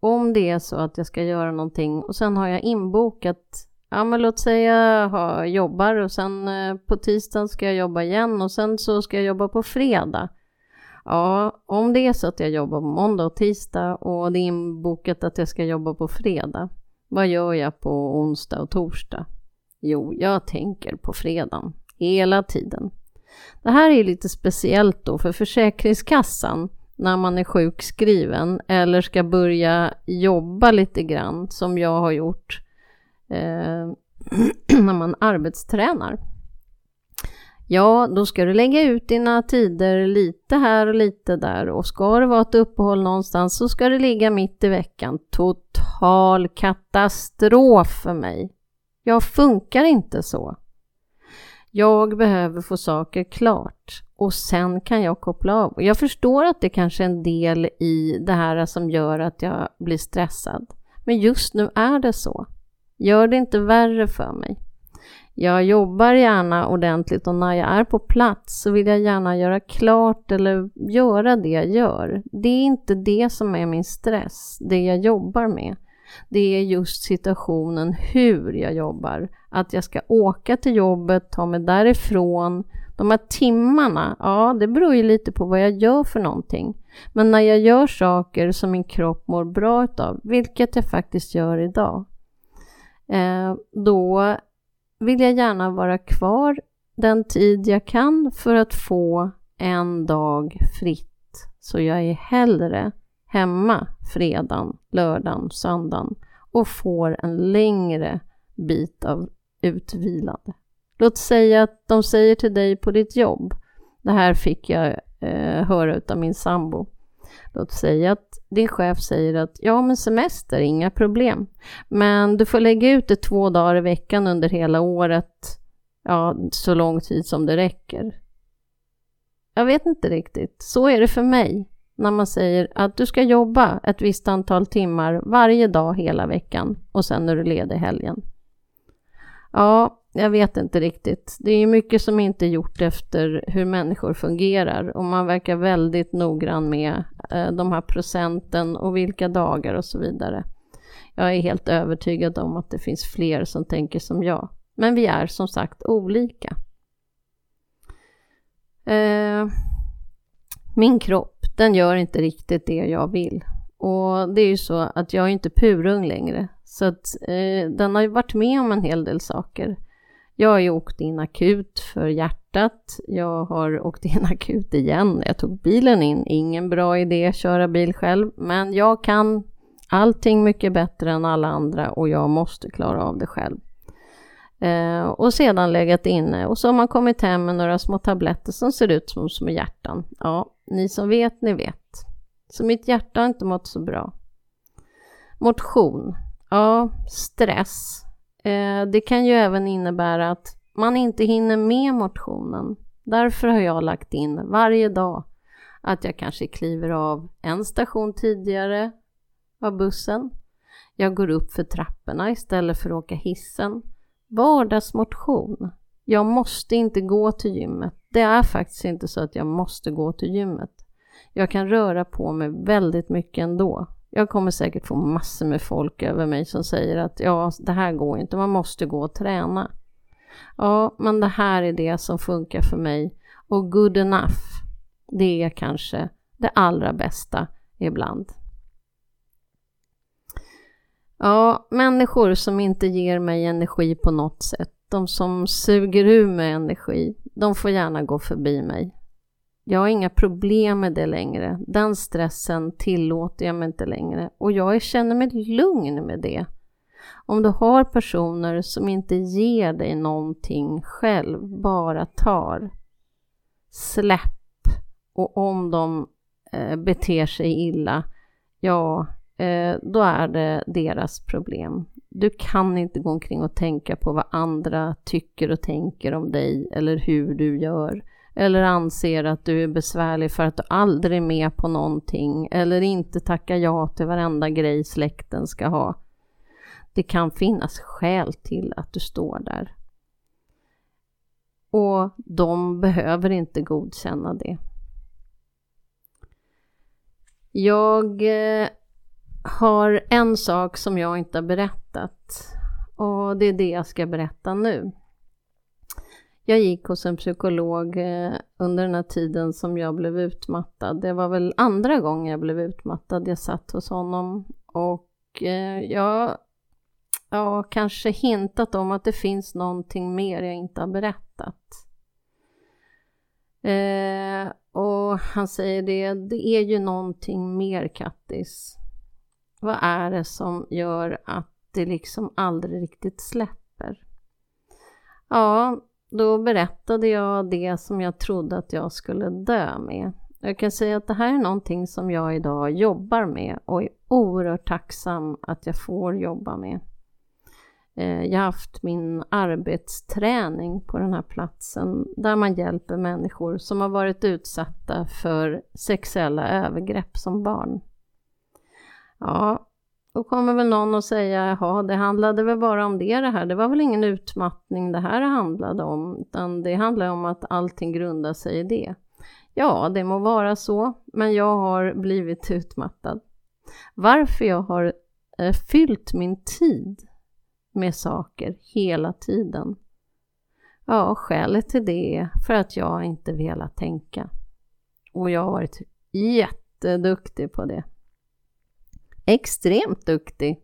Om det är så att jag ska göra någonting och sen har jag inbokat, ja men låt säga jag jobbar och sen eh, på tisdagen ska jag jobba igen och sen så ska jag jobba på fredag. Ja, om det är så att jag jobbar på måndag och tisdag och det är inbokat att jag ska jobba på fredag, vad gör jag på onsdag och torsdag? Jo, jag tänker på fredagen hela tiden. Det här är lite speciellt då för Försäkringskassan när man är sjukskriven eller ska börja jobba lite grann som jag har gjort eh, [CLEARS THROAT] när man arbetstränar. Ja, då ska du lägga ut dina tider lite här och lite där och ska det vara ett uppehåll någonstans så ska det ligga mitt i veckan. Total katastrof för mig. Jag funkar inte så. Jag behöver få saker klart och sen kan jag koppla av. Jag förstår att det kanske är en del i det här som gör att jag blir stressad. Men just nu är det så. Gör det inte värre för mig. Jag jobbar gärna ordentligt och när jag är på plats så vill jag gärna göra klart eller göra det jag gör. Det är inte det som är min stress, det jag jobbar med. Det är just situationen hur jag jobbar. Att jag ska åka till jobbet, ta mig därifrån. De här timmarna, ja det beror ju lite på vad jag gör för någonting. Men när jag gör saker som min kropp mår bra utav, vilket jag faktiskt gör idag, eh, då vill jag gärna vara kvar den tid jag kan för att få en dag fritt. Så jag är hellre hemma fredagen, lördagen, söndagen och får en längre bit av utvilande. Låt säga att de säger till dig på ditt jobb, det här fick jag eh, höra av min sambo. Låt säga att din chef säger att ja, men semester, inga problem. Men du får lägga ut det två dagar i veckan under hela året, ja, så lång tid som det räcker. Jag vet inte riktigt, så är det för mig när man säger att du ska jobba ett visst antal timmar varje dag hela veckan och sen är du ledig helgen. Ja, jag vet inte riktigt. Det är mycket som inte är gjort efter hur människor fungerar och man verkar väldigt noggrann med eh, de här procenten och vilka dagar och så vidare. Jag är helt övertygad om att det finns fler som tänker som jag. Men vi är som sagt olika. Eh, min kropp, den gör inte riktigt det jag vill. Och det är ju så att jag är inte purung längre. Så att eh, den har ju varit med om en hel del saker. Jag har ju åkt in akut för hjärtat. Jag har åkt in [LAUGHS] akut igen. Jag tog bilen in. Ingen bra idé att köra bil själv, men jag kan allting mycket bättre än alla andra och jag måste klara av det själv. Eh, och sedan legat inne och så har man kommit hem med några små tabletter som ser ut som små hjärtan. Ja, ni som vet, ni vet. Så mitt hjärta har inte mått så bra. Motion. Ja, stress. Eh, det kan ju även innebära att man inte hinner med motionen. Därför har jag lagt in varje dag att jag kanske kliver av en station tidigare av bussen. Jag går upp för trapporna istället för att åka hissen. Vardagsmotion. Jag måste inte gå till gymmet. Det är faktiskt inte så att jag måste gå till gymmet. Jag kan röra på mig väldigt mycket ändå. Jag kommer säkert få massor med folk över mig som säger att ja, det här går inte, man måste gå och träna. Ja, men det här är det som funkar för mig och good enough, det är kanske det allra bästa ibland. Ja, människor som inte ger mig energi på något sätt, de som suger ur mig energi, de får gärna gå förbi mig. Jag har inga problem med det längre. Den stressen tillåter jag mig inte längre och jag känner mig lugn med det. Om du har personer som inte ger dig någonting själv, bara tar, släpp. Och om de eh, beter sig illa, ja, eh, då är det deras problem. Du kan inte gå omkring och tänka på vad andra tycker och tänker om dig eller hur du gör eller anser att du är besvärlig för att du aldrig är med på någonting eller inte tackar ja till varenda grej släkten ska ha. Det kan finnas skäl till att du står där. Och de behöver inte godkänna det. Jag eh, har en sak som jag inte har berättat och det är det jag ska berätta nu. Jag gick hos en psykolog eh, under den här tiden som jag blev utmattad. Det var väl andra gången jag blev utmattad. Jag satt hos honom och eh, jag har kanske hintat om att det finns någonting mer jag inte har berättat. Eh, och han säger det, det är ju någonting mer Kattis. Vad är det som gör att det liksom aldrig riktigt släpper? Ja, då berättade jag det som jag trodde att jag skulle dö med. Jag kan säga att det här är någonting som jag idag jobbar med och är oerhört tacksam att jag får jobba med. Eh, jag har haft min arbetsträning på den här platsen där man hjälper människor som har varit utsatta för sexuella övergrepp som barn. Ja, då kommer väl någon att säga, jaha, det handlade väl bara om det det här, det var väl ingen utmattning det här handlade om, utan det handlar om att allting grundar sig i det. Ja, det må vara så, men jag har blivit utmattad. Varför jag har eh, fyllt min tid med saker hela tiden? Ja, skälet till det är för att jag inte velat tänka. Och jag har varit jätteduktig på det extremt duktig.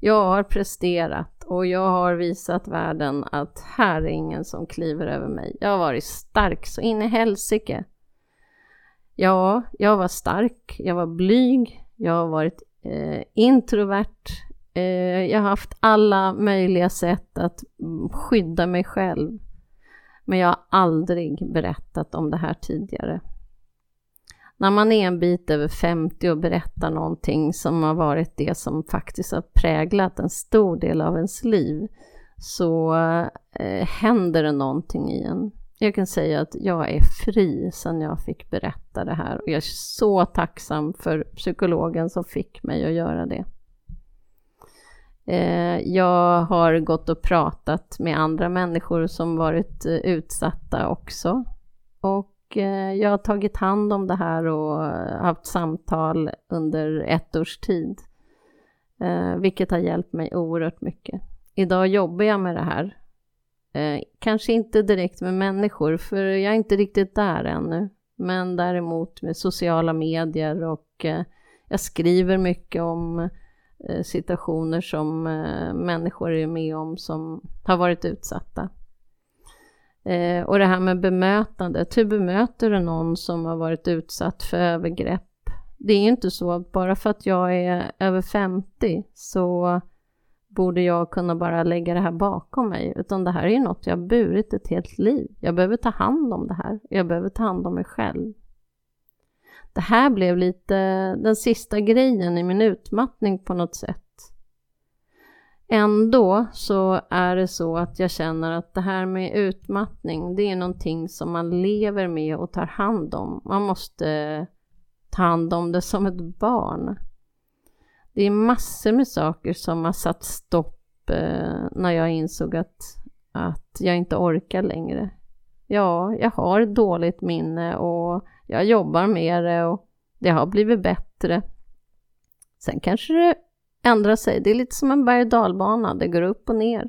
Jag har presterat och jag har visat världen att här är ingen som kliver över mig. Jag har varit stark så in i helsike. Ja, jag var stark, jag var blyg, jag har varit eh, introvert, eh, jag har haft alla möjliga sätt att skydda mig själv. Men jag har aldrig berättat om det här tidigare när man är en bit över 50 och berättar någonting som har varit det som faktiskt har präglat en stor del av ens liv så eh, händer det någonting i en. Jag kan säga att jag är fri sedan jag fick berätta det här och jag är så tacksam för psykologen som fick mig att göra det. Eh, jag har gått och pratat med andra människor som varit eh, utsatta också och Eh, jag har tagit hand om det här och eh, haft samtal under ett års tid. Eh, vilket har hjälpt mig oerhört mycket. Idag jobbar jag med det här. Kanske inte direkt med människor, för jag är inte riktigt där ännu. Men däremot med sociala medier och jag skriver mycket om situationer som människor är med om som har varit utsatta. Eh, och det här med bemötandet, typ hur bemöter du någon som har varit utsatt för övergrepp? Det är ju inte så att bara för att jag är över 50 så borde jag kunna bara lägga det här bakom mig, utan det här är ju något jag har burit ett helt liv. Jag behöver ta hand om det här, jag behöver ta hand om mig själv. Det här blev lite den sista grejen i min utmattning på något sätt. Ändå så är det så att jag känner att det här med utmattning, det är någonting som man lever med och tar hand om. Man måste ta hand om det som ett barn. Det är massor med saker som har satt stopp eh, när jag insåg att, att jag inte orkar längre. Ja, jag har dåligt minne och jag jobbar med det och det har blivit bättre. Sen kanske det Ändra sig. Det är lite som en berg och dalbana, det går upp och ner.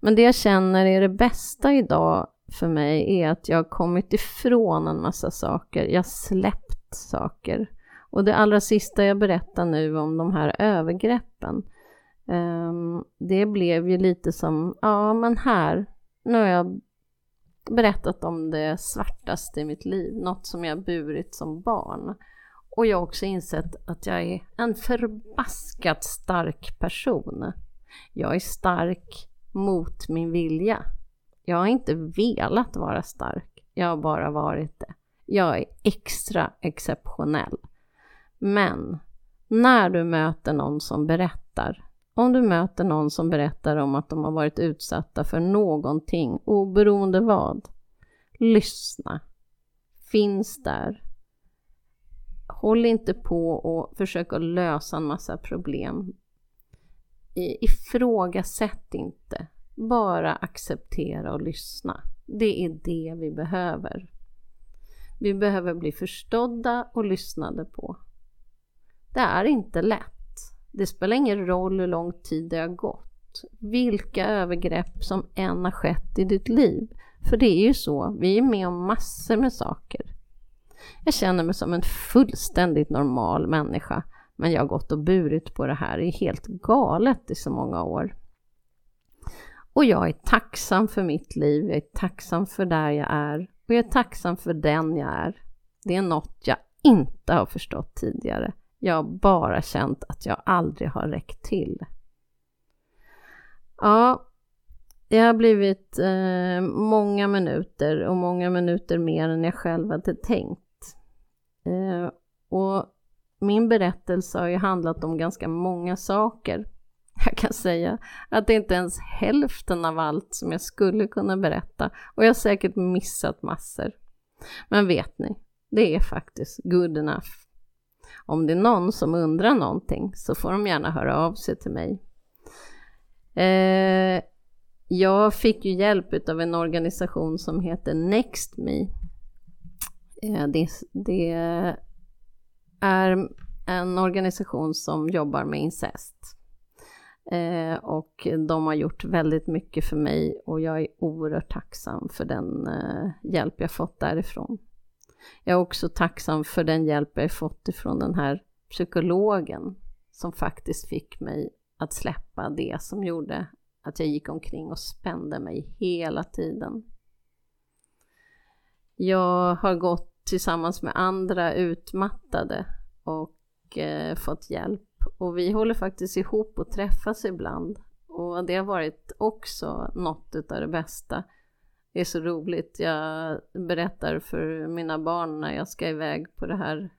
Men det jag känner är det bästa idag för mig är att jag har kommit ifrån en massa saker. Jag har släppt saker. Och det allra sista jag berättar nu om de här övergreppen, um, det blev ju lite som, ja men här, nu har jag berättat om det svartaste i mitt liv, något som jag burit som barn. Och jag har också insett att jag är en förbaskat stark person. Jag är stark mot min vilja. Jag har inte velat vara stark, jag har bara varit det. Jag är extra exceptionell. Men när du möter någon som berättar, om du möter någon som berättar om att de har varit utsatta för någonting, oberoende vad, lyssna. Finns där. Håll inte på och försök att lösa en massa problem. Ifrågasätt inte. Bara acceptera och lyssna. Det är det vi behöver. Vi behöver bli förstådda och lyssnade på. Det är inte lätt. Det spelar ingen roll hur lång tid det har gått. Vilka övergrepp som än har skett i ditt liv. För det är ju så, vi är med om massor med saker. Jag känner mig som en fullständigt normal människa, men jag har gått och burit på det här i helt galet i så många år. Och jag är tacksam för mitt liv, jag är tacksam för där jag är och jag är tacksam för den jag är. Det är något jag inte har förstått tidigare. Jag har bara känt att jag aldrig har räckt till. Ja, det har blivit eh, många minuter och många minuter mer än jag själv hade tänkt. Eh, och min berättelse har ju handlat om ganska många saker. [LAUGHS] Jag kan säga att det inte ens hälften av allt som jag skulle kunna berätta och jag har säkert missat massor. Men vet ni, det är faktiskt good enough. Om det är någon som undrar någonting så får de gärna höra av sig till mig. Eh, jag fick ju hjälp av en organisation som heter NextMe. Eh, det, det är en organisation som jobbar med incest. Eh, och de har gjort väldigt mycket för mig och jag är oerhört tacksam för den eh, hjälp jag fått därifrån. Jag är också tacksam för den hjälp jag fått ifrån den här psykologen som faktiskt fick mig att släppa det som gjorde att jag gick omkring och spände mig hela tiden. Jag har gått tillsammans med andra utmattade och eh, fått hjälp och vi håller faktiskt ihop och träffas ibland och det har varit också något utav det bästa. Det är så roligt. Jag berättar för mina barn när jag ska iväg på det här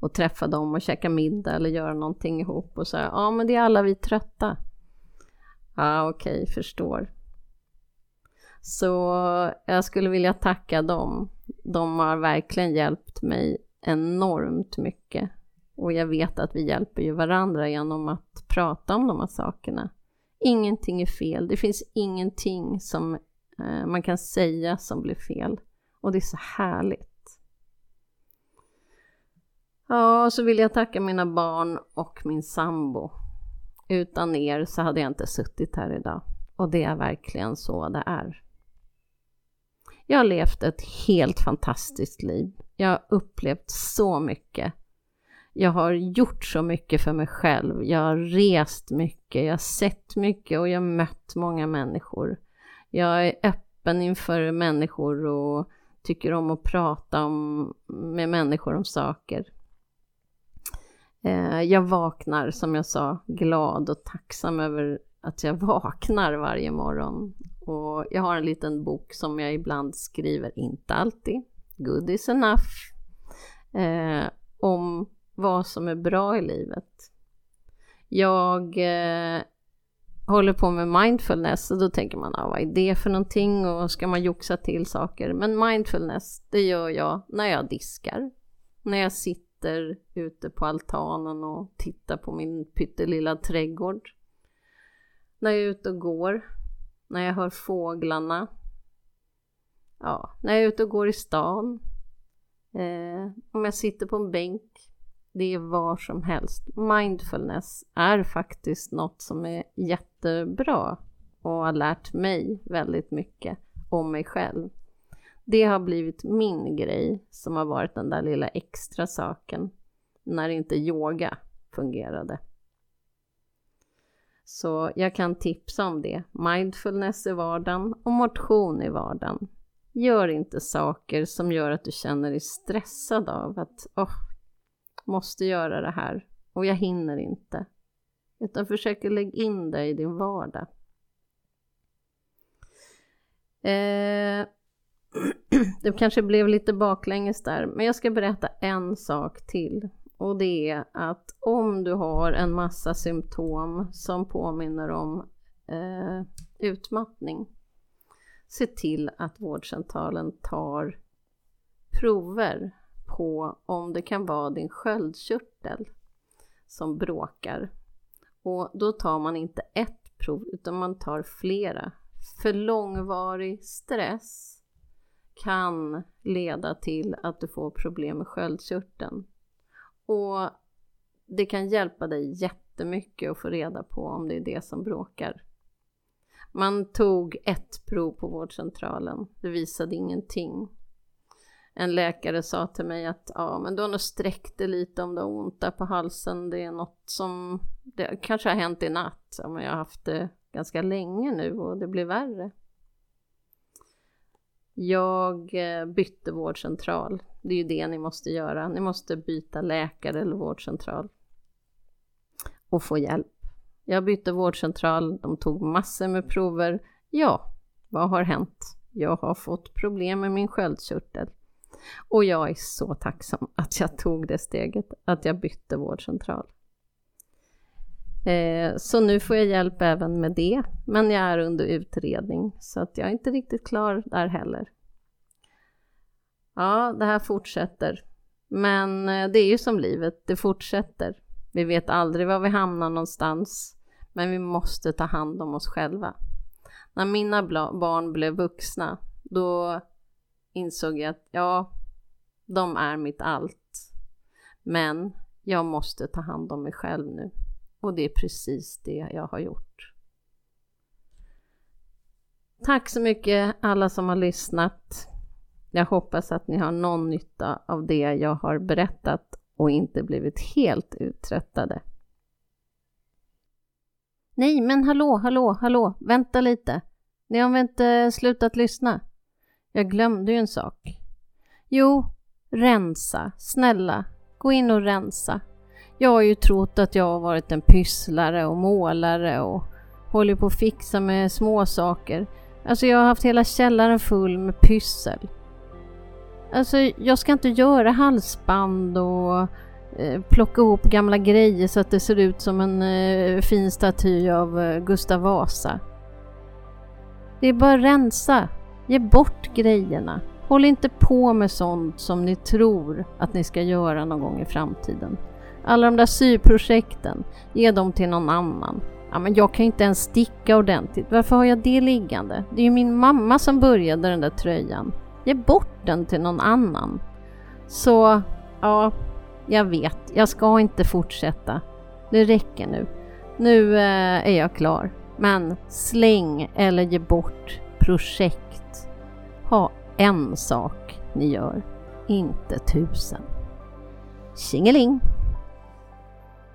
och träffa dem och käka middag eller göra någonting ihop och så här, ja men det är alla vi trötta. Ja okej, okay, förstår. Så jag skulle vilja tacka dem. De har verkligen hjälpt mig enormt mycket. Och jag vet att vi hjälper ju varandra genom att prata om de här sakerna. Ingenting är fel. Det finns ingenting som eh, man kan säga som blir fel. Och det är så härligt. Ja, så vill jag tacka mina barn och min sambo. Utan er så hade jag inte suttit här idag. Och det är verkligen så det är. Jag har levt ett helt fantastiskt liv. Jag har upplevt så mycket. Jag har gjort så mycket för mig själv. Jag har rest mycket, jag har sett mycket och jag har mött många människor. Jag är öppen inför människor och tycker om att prata om, med människor om saker. Eh, jag vaknar, som jag sa, glad och tacksam över att jag [LAUGHS] vaknar varje morgon. Och jag har en liten bok som jag ibland skriver, inte alltid, good is enough, eh, om vad som är bra i livet. Jag eh, håller på med mindfulness och då tänker man, ah, vad är det för någonting och ska man joxa till saker? Men mindfulness, det gör jag när jag diskar, när jag sitter ute på altanen och tittar på min pyttelilla trädgård, när jag är ute och går, när jag hör fåglarna, ja, när jag är ute och går i stan, eh, om jag sitter på en bänk, det är var som helst. Mindfulness är faktiskt något som är jättebra och har lärt mig väldigt mycket om mig själv. Det har blivit min grej som har varit den där lilla extra saken när inte yoga fungerade. Så jag kan tipsa om det. Mindfulness i vardagen och motion i vardagen. Gör inte saker som gör att du känner dig stressad av att oh, måste göra det här och jag hinner inte. Utan försök lägga in det i din vardag. Eh, [CLEARS THROAT] det kanske blev lite baklänges där, men jag ska berätta en sak till. Och det är att om du har en massa symptom som påminner om eh, utmattning, se till att vårdcentralen tar prover på om det kan vara din sköldkörtel som bråkar. Och då tar man inte ett prov utan man tar flera. För långvarig stress kan leda till att du får problem med sköldkörteln. Och det kan hjälpa dig jättemycket att få reda på om det är det som bråkar. Man tog ett prov på vårdcentralen, det visade ingenting en läkare sa till mig att ja, men du har nog sträckt dig lite om du har ont där på halsen. Det är något som det kanske har hänt i natt. Ja, men jag har haft det ganska länge nu och det blir värre. Jag eh, bytte vårdcentral. Det är ju det ni måste göra. Ni måste byta läkare eller vårdcentral och få hjälp. Jag bytte vårdcentral. De tog massor med prover. Ja, vad har hänt? Jag har fått problem med min sköldkörtel. Och jag är så tacksam att jag tog det steget, att jag bytte vårdcentral. Eh, så nu får jag hjälp även med det, men jag är under utredning så att jag är inte riktigt klar där heller. Ja, det här fortsätter. Men eh, det är ju som livet, det fortsätter. Vi vet aldrig var vi hamnar någonstans, men vi måste ta hand om oss själva. När mina barn blev vuxna, då insåg jag att ja, de är mitt allt. Men jag måste ta hand om mig själv nu. Och det är precis det jag har gjort. Tack så mycket alla som har lyssnat. Jag hoppas att ni har någon nytta av det jag har berättat och inte blivit helt uttröttade. Nej, men hallå, hallå, hallå, vänta lite. Ni har väl inte slutat lyssna? Jag glömde ju en sak. Jo, rensa. Snälla, gå in och rensa. Jag har ju trott att jag har varit en pysslare och målare och håller på att fixa med små saker. Alltså jag har haft hela källaren full med pyssel. Alltså jag ska inte göra halsband och eh, plocka ihop gamla grejer så att det ser ut som en eh, fin staty av eh, Gustav Vasa. Det är bara att rensa. Ge bort grejerna. Håll inte på med sånt som ni tror att ni ska göra någon gång i framtiden. Alla de där syprojekten, ge dem till någon annan. Ja, men jag kan inte ens sticka ordentligt. Varför har jag det liggande? Det är ju min mamma som började den där tröjan. Ge bort den till någon annan. Så, ja, jag vet. Jag ska inte fortsätta. Det räcker nu. Nu eh, är jag klar. Men släng eller ge bort projekt. Ha en sak ni gör, inte tusen. Tjingeling!